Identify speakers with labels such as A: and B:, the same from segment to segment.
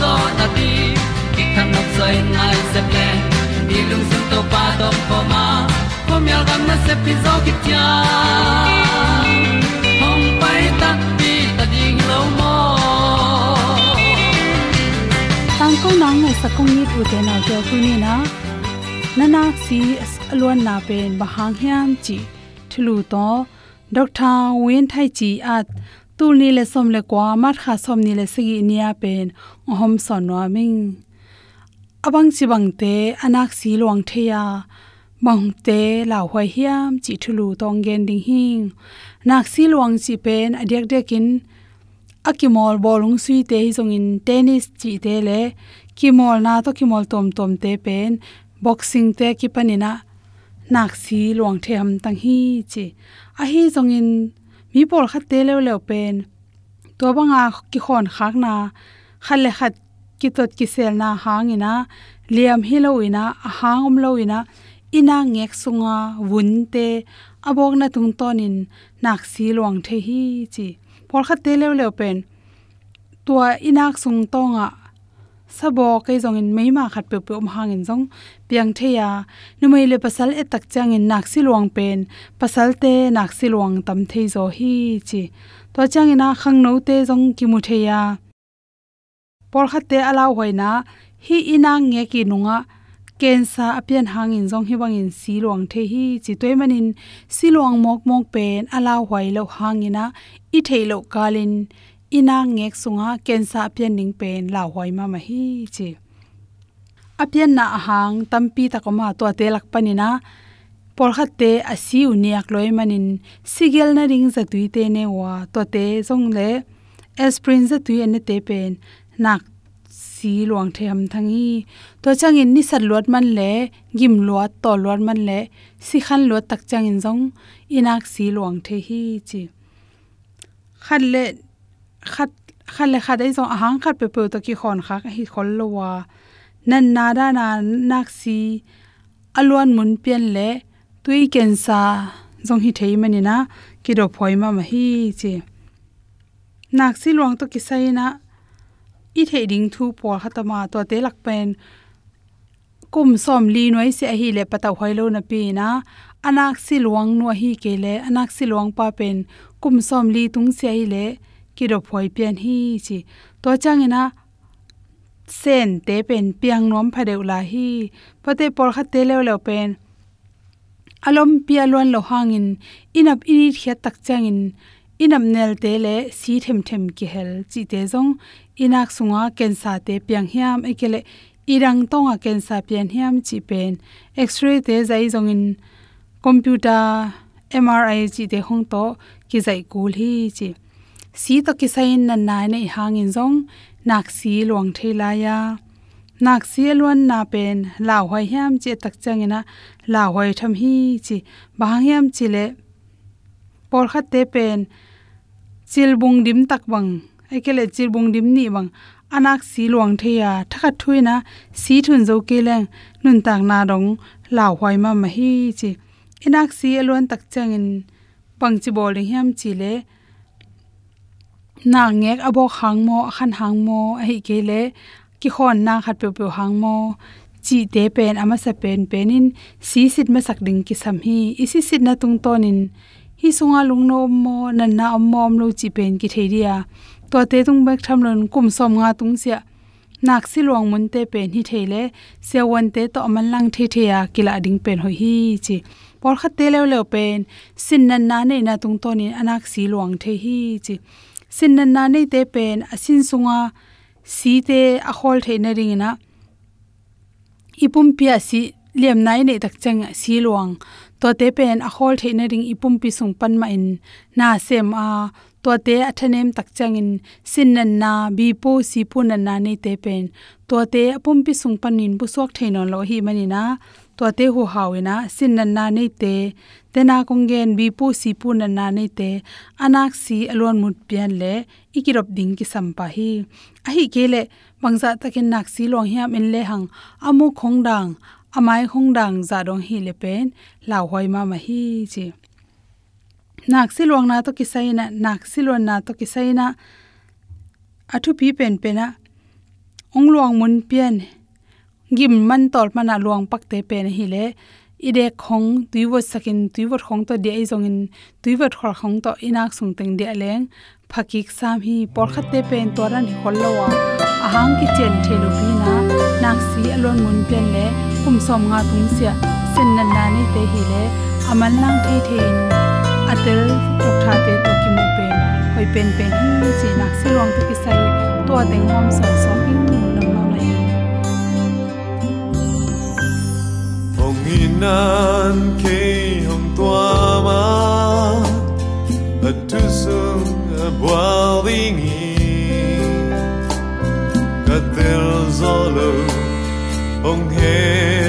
A: zo na ti ki kan nok sai nai se ple ni lung sun to pa to pa ma. Ko mi al gam na se pi zo ki tia hom pai ta ti ta ding lo mo
B: tang ko nang ngai sakong ni tu te na jo tu ni na nana si alwan na pen bahang hiam chi thulu to dr win thai chi at tu ni le som le kwa mat kha som ni le sigi nia pen, ohom son wa ming. Abang chi bang te, anak si luang the ya bang te la hoi hiam, chi thulu tong gen ding hing. Nak si luang chi pen adek dekin. Akimol bolung sui te hi zong in tennis chi te le. Kimol na to kimol tom tom te pen. Boxing te ki panina nak si luang the ham tang hi chi. A hi zong in mi pol khat te le le pen to banga ki khon khak na khale khat ki tot ki sel na hang ina, liam hi lo ina, a hang um lo ina ina ngek sunga wun te abok na tung tonin nak si luang the hi chi. Por kha te le le pen. Tua inak sung tonga sabo kai zong in meima khat pe pe om hangin zong. Piang theya numai le pasal e tak chang in nak si luang pen. Pasal te nak si luang tam thei zo hi chi. To chang ina khang no te zong ki mu theya por khat te alaw hoina hi inang nge ki nunga. Kensa apian hangin jong hi bangin silong the hi chi. Toy manin luang mok mok pen alaw hwai lo hangina i theilo kalin ina ngek sunga kensa apian ning pen la hoi ma ma hi chi apian na hang tampi takoma to te lak panina por khat te asi uniak loi manin, sigel na ring za tuite ne wa to te zong le, aspirin za tuine te pen, nak si luang the ham thangi. To changin ni sat lot man le, gim lot to lot man le si khan lot tak changin zong, inak si luang the hi chi khan le khat khat le khat ai jong ahang khat pe pe to ki khon kha hi khol lo wa. Nan na da na nak si alwan mun pian le tui ken sa jong hi thei mani na, ki ro phoi ma ma hi chi. Nak si luang to ki sai na, i the ding thu por khatama to te lak pen. Kum som li noi se hi le pata hoilo na pi na anak si luang no hi ke le anak si luang pa pen. Kum som li tung se hi le ki ro phoi pian hi chi. To chang ina sen te pen piang nom phadeu la hi. Pate por kha te le le pen. Alom pia lon lo hangin inap ini khia tak changin inam nel te le si them them ki hel. Chi te jong inak sunga kensa te piang hiam. Ekele irang tonga kensa pian hiam chi pen. X-ray te zai jong in. Computer mri chi te hong to ki zai kul hi chi si to ki sain na nai nei hangin zong, nak si luang thela ya. Nak si luan na pen la hoi hiam che tak changina la hoi tham hi chi, bang hiam chi le, por khat te pen chilbung dim tak bang ekele chilbung dim ni bang. Anak si luang theya thakha thuina si thun zo ke leng, nun tak na dong law hoi ma ma hi chi. Inak si luan tak changin pang chi bol hiam chi le นางเงกอบกหางโมขันหางโมไอ้เกเลกิขอนนางขัดเปียวเปียวหางโมจีเตเป็นอามาสเป็นเป็นนินสีสิทมาสักดึงกิสัมฮีอิสิสิทนาตุงต้นินฮิสุงาลุงโนมโมนันนาอมมอมโลจีเป็นกิเทเดียตัวเตตุงเบกทำเลนกลุ่มสมงาตุงเสียนักสิลวงมุนเตเป็นฮิเทเลเสียวันเตต่อมันลังเทเทียกิละดึงเป็นหอยฮีจีพอขัดเตเลวเลวเป็นสินนันนาเนนาตุงต้นินอนักสีลวงเทฮีจี sin nan na nei te pen asin sunga si te a hol the na ring na ipum pia si lem nai nei tak chang si luang to te pen a hol the na ring ipum pi sung pan ma in na sem a to te athanem tak changin sin nan na bi po si pu nan na nei te pen to te apum pi sung pan in bu sok thein lo hi mani na to te hu hawina sin nan na nei te, tena kongen bi pu si pu nan na nei te, anak si alon mut pian le, ikirop ding ki sampa hi. A hi kele bangza takin nak si long hiam in le hang, amu khongdang amai khongdang za dong hi le pen law hoi ma ma hi chi. Nak silwang na to kisaina nak silon na to kisaina athu pi pen pena, ong luang mun pian gim man tol mana luang pakte pen hi le. Ide khong tuiwo sakin tuiwo khong to de izong in tuiwo khor khong to inak sung teng de leng. Phakik sam hi por khatte pen toran hollowa ahang ki chen thelu pi na. Nak si alon mun pen le. Kum som nga tung sia. Sen nan na ni te hi le. Aman lang the thein atel tok tha te to ki mu pen hoi pen pen hi, chi nak si long to ki sai. To teng hom so so ing
C: hong inan ke hong tua ma at tu sung a boiling katel zolo hong happy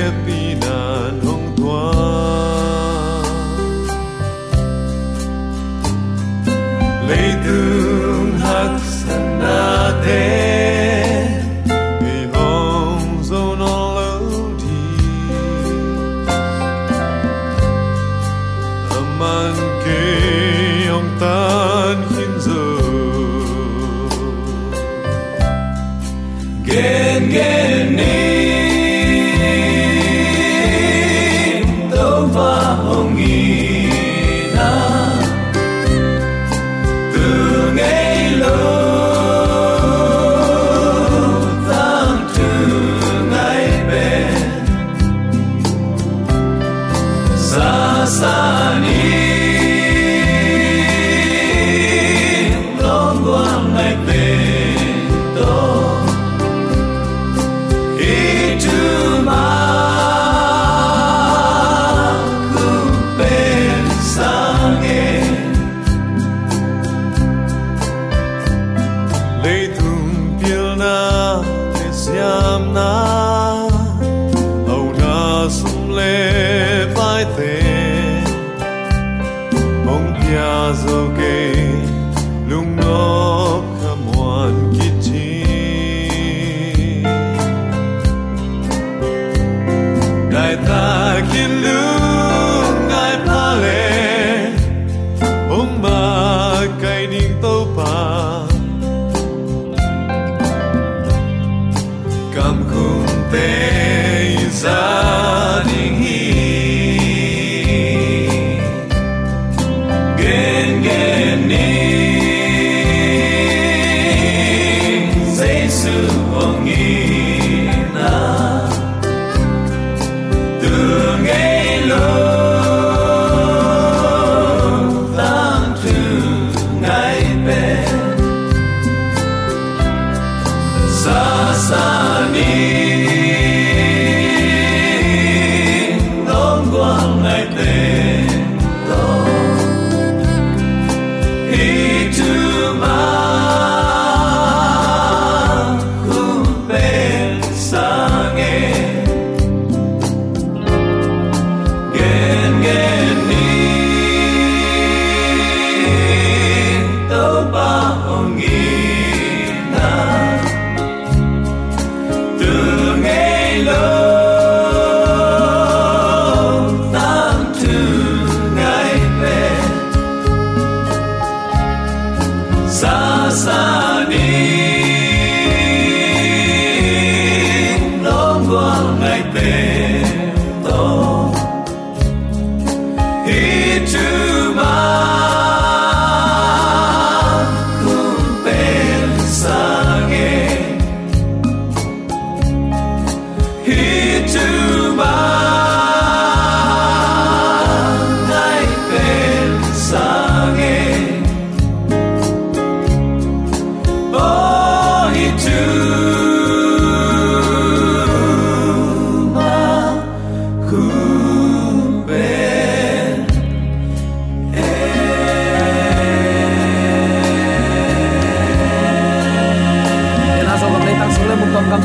C: Dạ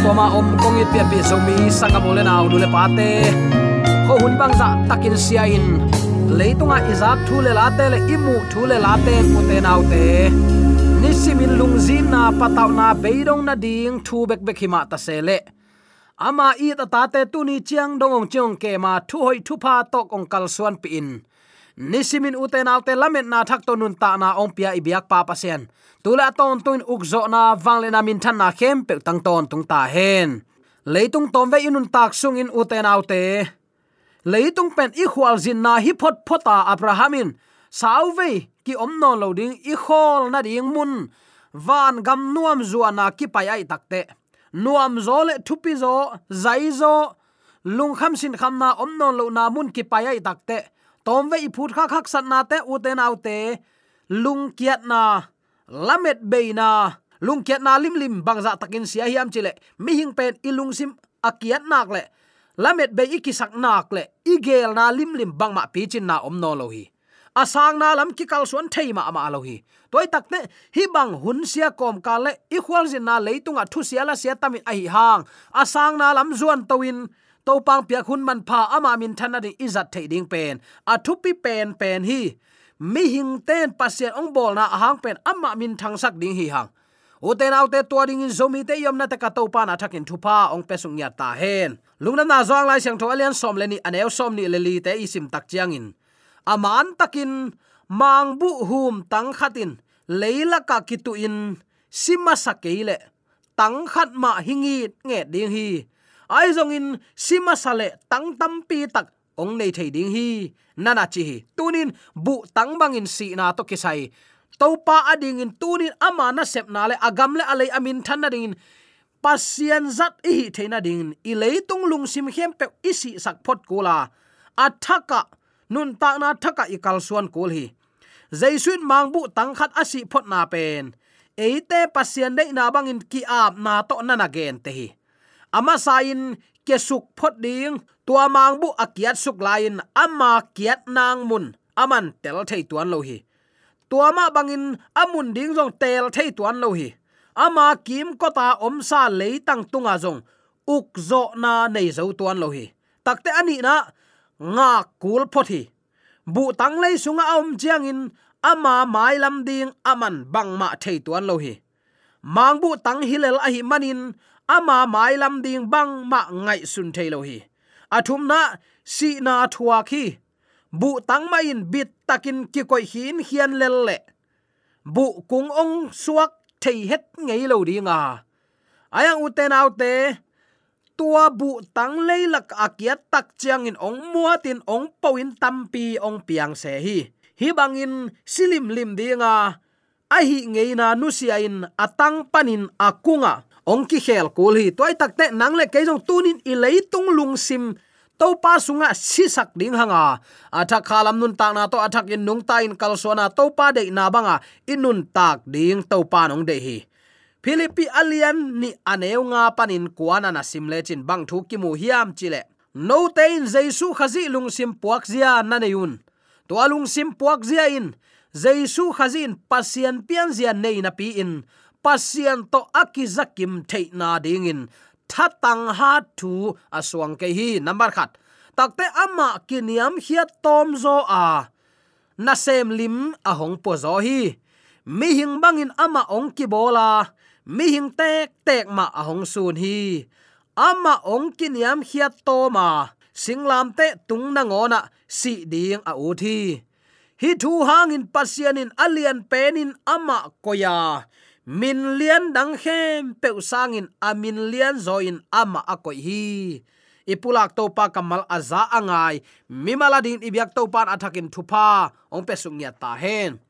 D: takin sia in. Leitunga izak thu le la te le imu thu le la te mu te nau te nisimin lungzin na pataw na beidong na ding thu bek bek hima ta se ama i ta ta te tu ni chiang dongong chiang ke ma thu hoi thu pha to kong kal suan pi in nisimin uten alte lamet na thak to nun ta na ompia pia ibiak pa pa sen tula ton tuin ukzo na wangle na min than na khem pe tang ton tung ta hen. Leitung tom ve inun tak sung in uten autte leitung pen i khwal zin na hi phot phota abrahamin. Sauve ki omno loading i khol na ding mun. Van gam nuam zuana ki pai ai takte nuam zo le thupi zo, zai zo. Lung kham sin kham na omno lo na mun ki pai ai takte tom ve i phut kha khak sat na te, u te nau te. Lung kiat na, lamet be na. Lung kiat na lim lim bangza takin sia hiam chile mi hing pen ilung sim akiat nak le. Lamet be ikisak nak le. Igel na lim lim bang ma pi chin na om no lo hi. Asang na lam ki kal suan thei ma ma lo hi. Toy tak ne hi bang hun sia kom ka le. I khwal jin na leitunga thu sia la sia tamin a hi hang. Asang na lam zuan towin to pang pia khun man pha ama min thana ding izat thei ding pen. A thu pi pen pen hi. Mi hing ten pasien ong bol na hang pen ama min thang sak ding hi hang. Uten autte tua ding in zomi te yom na te ka to pa na thakin thupa ong pesung ya ta hen. Lungna na zong lai siang tho alian som le ni aneu som ni le li te isim tak chiang in. Aman takin mang bu hum tang khatin leila ka kitu in, sima sakeile tang khat ma hingi nge ding hi ai zong in sima sale tang tam pi tak ong nei thei ding hi. Nana chi hi. Tunin bu tang in si na to kisai topa ading in tunin ama na sep na le agam le alei amin than na ding pasian zat i theina ding i leitung lung sim khem pe isi sak phot kula athaka nun ta na thaka ikal suan kul hi. Jaisun mangbu tăng khat asi phot na pen. Eite pasien dei na bangin ki ap na to na na gen te hi ama sain ke suk phot ding, tua mang bu akiat suk lain, ama kiat nang mun, aman tel thei tuan lo hi. Tua ma bangin amun ding jong tel thei tuan lo hi. Ama kim ko ta om sa leitang tunga jong uk zo na nei zo tuan lo hi. Takte ani na, nga kul phothi bu tang lei sunga om chiang in, ama mai lam ding aman bang ma thei tuan lo hi. Mang bu tang hilel a hi manin ama mai lam ding bang ma ngai sun thei lo hi. Athum na si na thua khi. Bu tang ma in bit takin ki koi hin hian lel le. Bu kung ong suak thei het ngei lo di nga ayang uten autte tua bu tang leilak akia tak chiang in ong muatin ong poin tampi ong piang se hi. Hi bangin silim lim dinga a. Hi ngeina nusia in atang panin akunga ong ki khel kul hi toy takte nang le keijong tunin i leitung lung sim à. à, to à, pa sunga sisak ding hanga athak khalam nun ta na to athak in nung ta in kalsona to pa de na banga inun tak ding to pa nong de hi philippi alian ni aneu nga panin kuana na simle chin bang thu ki mu hiam chile no tein jesu khazi lung sim puak zia na neun to alung sim puak zia in. Jesu khazin pasien pian zia nei na pi in pasian to akizakim theina ding in. Thatang ha thu aswang ke hi, number khat. Takte ama kiniam hiat tom zo a. Na sem lim a hong po zo hi. Mi hing bangin ama ong ki bola mi hing tek tek ma a hong sun hi. Ama ong kiniam hiat to ma singlam te tung na ngona si ding a u thi hi thu hangin pasianin alian penin ama koya min lian dang khem pe sangin amin lian zoin ama akoi hi. Ipulak to pa kamal aza angai. Mimaladin ibyak to pan athakin thupa. Ong pe sungya ta hen.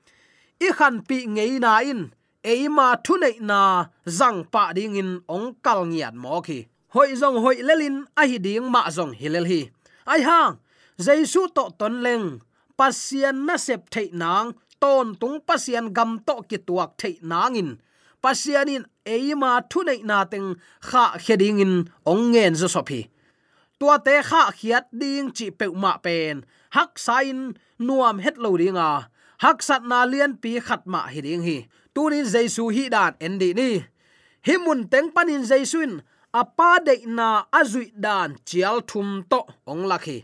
D: I khan pi ngei na in. Eima thunei na. Zang pa ding in ong kal ngiat mo khi. Hoi zong hoi lelin a hi ding ma zong hilel hi. Ai hang, jaisu to ton leng. Pasian na sep thei nang ton tung pasian gam to ki tuak thei nangin. Pasianin eima thunei na teng kha heding in ongen zo sopi. Tua te kha khiat ding chi pe ma pen. Hak sain nuam het lo dinga hak sat na lian pi khat ma hi ding hi. Tunin jaisu hi dan endi ni. Himun teng panin jaisuin apa de na azui dan chial thum to ong lakhi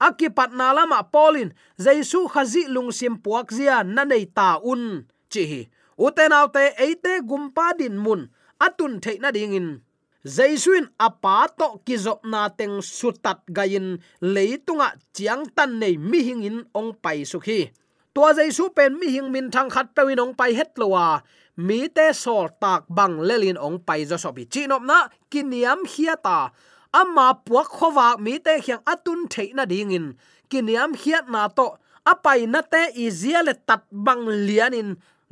D: akipat na lama polin jaisu khazi lungsim puak zia na nei ta un. Chi hi uten autte eite gumpa din mun, atun theina dingin. Jaisuin apa to kizop na teng sutat gain leitunga chiang tan nei mi hingin ong pai sukhi. Tua jaisu pen mi hing min thang khat pewin ong pai het lowa. Mi te sol tak bang lelin ong pai zo sobi chinop na kiniam hiata amma puak khowa mi te khyang atun theina dingin kiniam hiat na to. Apai na te iziale tat bang lianin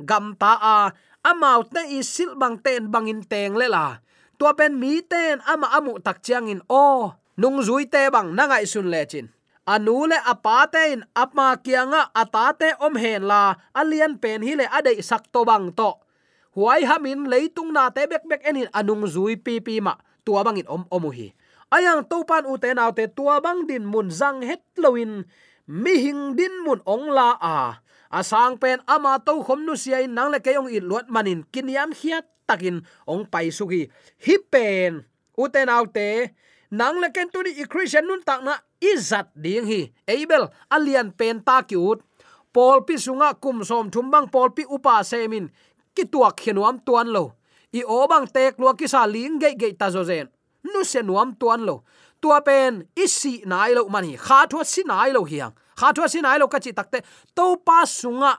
D: gam ta a. Amau te i sil bang ten bangin teng lela tua pen mi ten ama amu tak chiang in. O, nung zui te bang na ngai sun le chin. Anu le apate in. Apma kianga atate om hen la. Alian pen hi le adei sak to bang to. Huai hamin leitung na te bek bek enin anung zui pi pi ma. Tua bangin om omu hi ayang topan u te naw te tua bang din mun zang het loin mi hing din mun ong la a. Asang pen ama to khom nu sia in nang le kayong i luat manin kiniam hiat takin ong pai sugi. Hi pen u te naw te nang le ken tu ni i christian nun tak na izat ding hi. Abel, alian pen ta ki ut pol pi sunga kum som thumbang pol pi upa semin ki tuak khinuam tuan lo. I obang tek luak ki sa ling ge ge ta zo zen nu se nuam tuan lo. Tua pen isi nai lo mani. Kha thua si nai lo hiang. Kha thua si nai lo ka chi takte to pa sunga,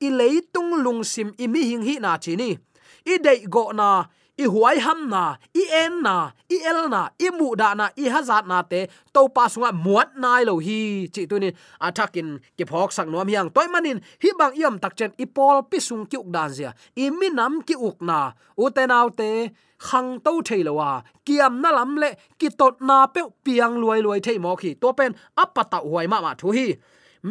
D: i leitung lung sim, i mi hing hi na chi ni. I dei go na, i huai ham na, i en na, i el na, i mu da na, i hazat na te. To pa sunga muat nai lo hi, chi tu ni. Athakin ke phok sak nom hiang. Toy manin, hi bang yam tak chen, i pol pi sung ki uk dan zia. I mi nam ki uk na. U te nau te khang to theilowa kiam na lam le ki tot na pe piang luai luai thei mo khi to pen apata huai ma ma thu hi.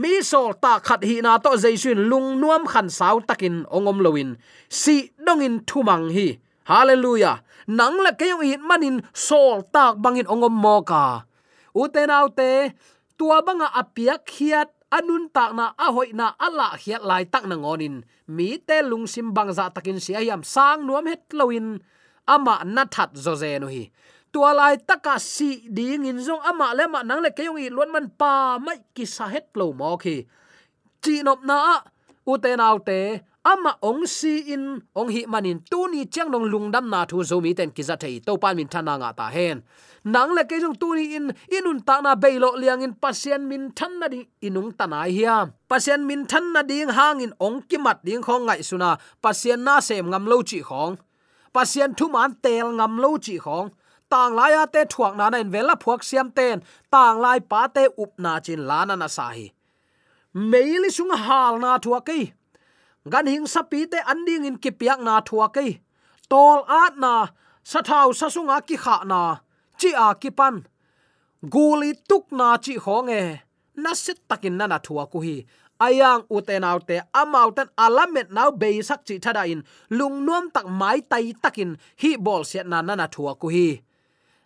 D: Mi sol ta khat hi na to jaisun lung nuam khan sau takin ongom loin si dongin thumang hi. Hallelujah. Nang la kayong in manin sol tak bangin ongom mo ka. Uten autte tua banga apiak khiat anun tak na ahoi na ala hiat lai tak na ngonin mi te lung sim bang za takin sia yam sang nuam het loin ama na that zo ze no hi. Tua lai taka si ding in zong ama le ma nang le keyong i luan man pa mai ki sa het lo mo khi chi nop na u te nau te, ama ong si in, ong hi manin tu ni chang dong lungdam na thu zo mi ten ki za thei, to pan min thana nga ta hen. Nang le kejong tu ni in, inun ta na beilo liang in pasien min than na ding inung ta na hiam pasien min than na ding hang in ong ki mat ding khong ngai suna pasien na sem ngam lo chi khong pasien thu man tel ngam lo chi khong. Tang lai a te thuak na nen vela phuak siam ten. Tang lai pa te up na chin lana na sa hi. Meili sung hal na thua ke gan hing sapi te anding in kipiak na thua ke tol at na, sa thau sa sunga ki kha na, chi a ki pan. Guli tuk na chi honge na set takin na na thua ku hi ayang uten autte amautan alamet nau be sak chi thada in lung tak mai tai takin, hi bol set na na na thua ku hi.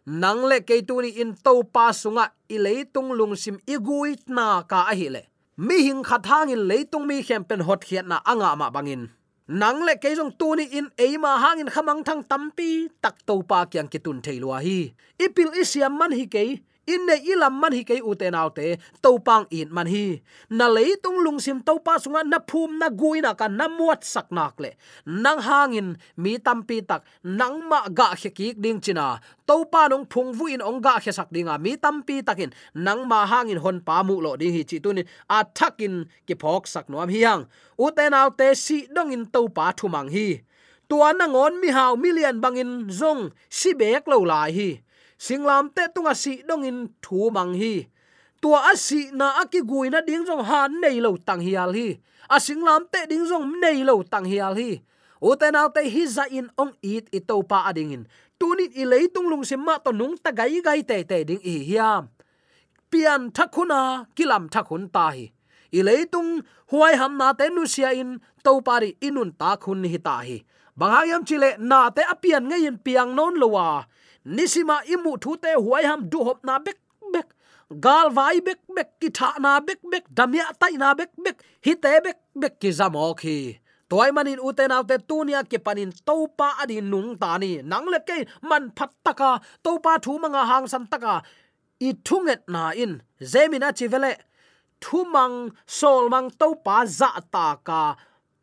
D: Nang le ke tu ni in to pa sunga, i leitung lung sim igui na ka a hi le. Mi hing kha thang in leitung mi khem pen hot khiat na anga ma bangin. Nang le ke jong tu ni in e ma hang in khamang thang tampi, tak to pa kyang ki tun theilwa hi. Ipil isiam man hi ke in ne ilam man hi ke uten autte nau to pang in man hi. Na le tung lung sim to pa sunga na phum na guina ka na muat sak nak le. Nang hangin, mi tampi tak, nang ma ga khe ki ding china. To pa nong phung vu in ong ga khe sak dinga mi tampi takin nang ma hangin hon pa mu lo ding hi chi tu ni. A thakin ki phok sak nuam hi hang. Uten autte si dong in to pa thu mang hi. Tua na ngon mi hau million bangin zong, si bek lo lai hi singlam te tunga si dong in thu mang hi. Tua asi na aki guina ding jong han nei lo tang hial hi. A singlam te ding jong nei lo tang hial hi. U te naw te hi za in ong it i to pa ading in. Tunin i leitung lung sim ma to nung ta gai gai te te ding i hiam. Pian thakuna kilam thakun ta hi. I leitung huai ham na te nu sia in to pari inun ta khun hi ta hi. Bangayam chile na te apian ngai in piang non lowa nisima imu thu te huai ham du hop na bek bek. Gal vai bek bek, ki tha na bek bek damya tai na bek bek, hi te bek bek ki zamo khi toy manin uten autte tunia ke panin topa adi nung ta ni. Ke man phat taka topa thu manga hang san taka. I thunget na in, zemina chivele thu mang, sol mang topa za ta ka.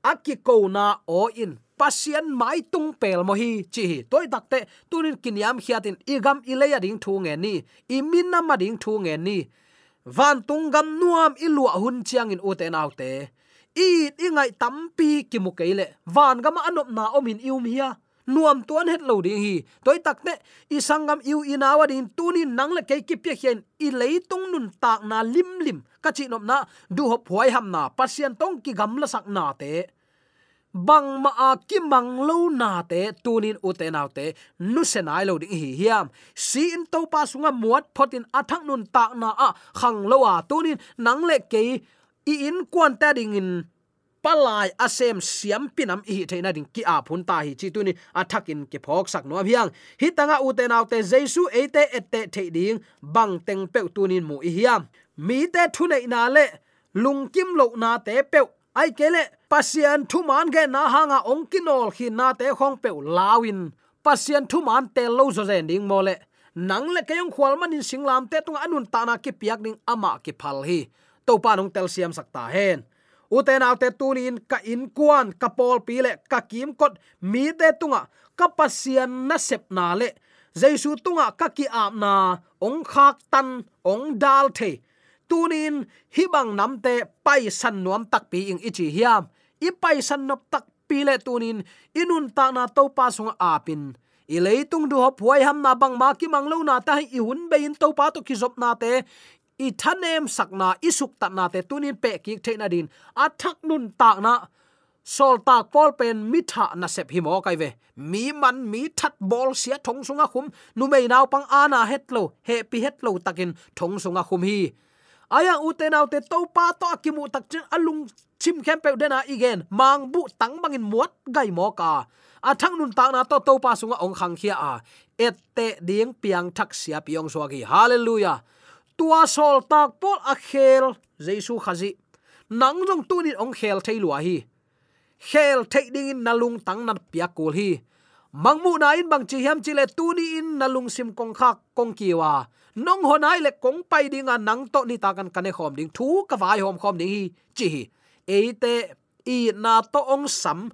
D: Akiko na o in pasien mai tung pel mo hi chi toy takte tunin kiniam khiatin igam ileya ding thu nge ni imin ma ding thu nge ni. Van tung gam nuam ilua hun chiang in uten autte i ingai tampi ki mu keile van gam anop na omin ium hia. Nuam tuan het lo ding hi. Toy takte i sangam iu inawa ding tuni nang le ke ki pye hian i leitung nun tak na lim lim. Ka chi nop na du hop huai ham na. Pasien tong ki gam la sak na te bang ma a ki mang lo na te, tunin u te nau te, nu se nai lo ding hi hiam. Si in to pa sunga muat, photin athang nun ta na a, khang lo wa tunin, nang le ke i in kwan ta ding in palai asem siam pinam hi theina ding ki a phun ta hi chi tunin athakin ke phok sak no hiang. Hi tanga u te nau te, jesu e te ette the ding, bang teng pe tunin mu hi hiam. Mi te thu nei na le lungkim lo na te pe ai kele pasian thu man ge na hanga ong kinol khi na te khong pe lawin. Pasian thu man te lo zo zen ding mole nang le kayong khwal man in singlam te tung anun ta na ki piak ding ama ki phal hi. To pa nong tel siam sakta hen. Uten autte tunin ka in kuan, ka pol pi le, ka kim kot, mi te tunga, ka pasian na sep na le. Jaisu tunga, ka ki ap na, ong khak tan, ong dal the. Tunin hibang namte pai san nuam tak pi ing ichi hiam. I pai san nop tak pi le tunin inun ta na to pa sung apin i leitung du hop huai ham na bang ma ki mang lo na ta i hun be in to pa to ki zop na te i thanem sakna isuk ta na te tunin pe ki the na din a thak nun ta na sol tak pol pen mi tha na sep hi mo kai ve mi man mi that bol sia thong sunga khum nu mei naw pang ana het lo he pi het lo takin thong sunga khum hi aya u te to pa to akimu tak chin alung chim khem pe dena igen. Mang bu tang bangin muat gai mo ka. A thang nun ta na to to pa sunga ong khang khia a. Et te ding piang thak sia piong so gi hallelujah. Tua sol tak pol a khel, jesu khazi. Nang jong tu ni ong khel thei lua hi. Khel thei ding in nalung tang nat pia kul hi. Mangmu na in bang chi hiam chi le tu ni in nalung sim kong khak kong kiwa nong honai le kong pai dinga nang to ni ta kan kane khom ding. Thu ka vai hom khom ding hi, chi hi. Eite, i na to ong sam.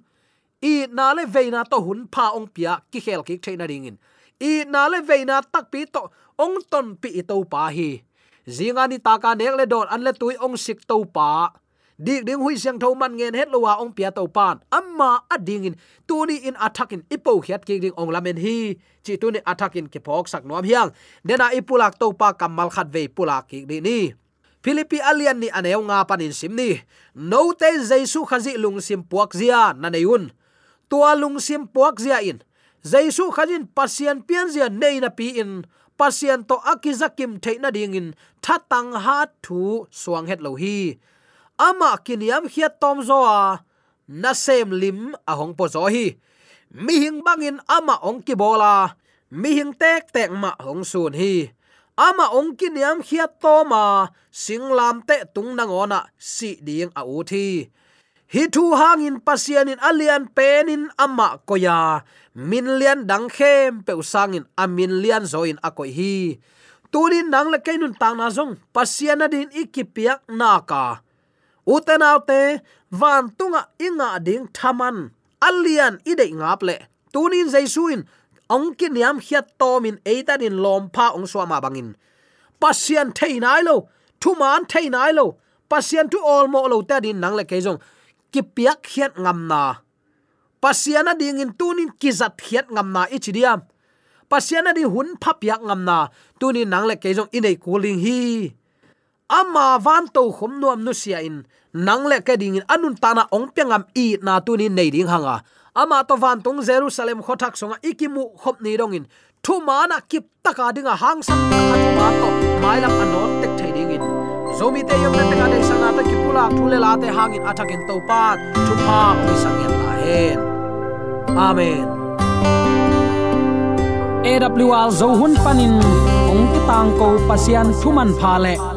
D: I na le veina to hun pha ong pia ki khel ki thaina ding in. I na le veina tak pi to ong ton pi to pa hi. Zinga ni ta ka nek le don an le tui ong sik to pa dik ding hui siang tho man ngen het lowa ong à, pia to pan. Amma ading in tuni in attacking ipo hiat ki ding ong lamen hi. Chi tuni attacking ke phok sak nuam hiang. Dena ipulak to pa kamal khat ve pulak ki di ni. Philippi alian ni aneu nga panin simni no te jesu khazi lung sim puak zia na neun tua lung sim puak zia in. Jesu khajin pasian pian zia nei na pi in. Pasian to akizakim theina ding in. Thatang ha thu suang het lo hi ama kiniam hiat tom zo a na sem lim a hong po zo hi. Mi hing bangin ama ong ki bola. Mi hing tek tek ma hong sun hi. Ama ong ki niam hiat to ma singlam te tung nangona si ding a u thi hi thu hangin pasianin alian penin ama koya. Min lian dang khem pe usangin amin lian zoin akoi hi. Tunin nang le kainun tang na zong pasiana din ikipiak naka uten autte van tunga inga ding thaman. Alian ide ngap le. Tunin jaisuin ongkin yam hiat tomin eita din lompha ong swama bangin. Pasian theinai lo. Thuman theinai lo. Pasian tu all mo lo ta din nang le ke jong. Hiat ngam na. Pasiana ding in tunin kizat hiat ngam na ichidiam pasiana di hun phap yak ngam na. Tunin nang le ke inei kuling hi ama van to khom nuam nu sia in. Nang le ke ding in anun tana ong pengam i na tu ni nei ding hanga. Ama to van tung jerusalem khothak songa ikimu khop ni rong in. Thu mana kip taka dinga hang sam taka thu ma to. Mai lam anot tek thai ding in. Zomi te yom na taka dei sanga ta kipula thule la te hangin athakin to pa thu pa oi sang yan ta hen. Amen. AWR zo hun panin ong ki tang ko pasian thuman pha le.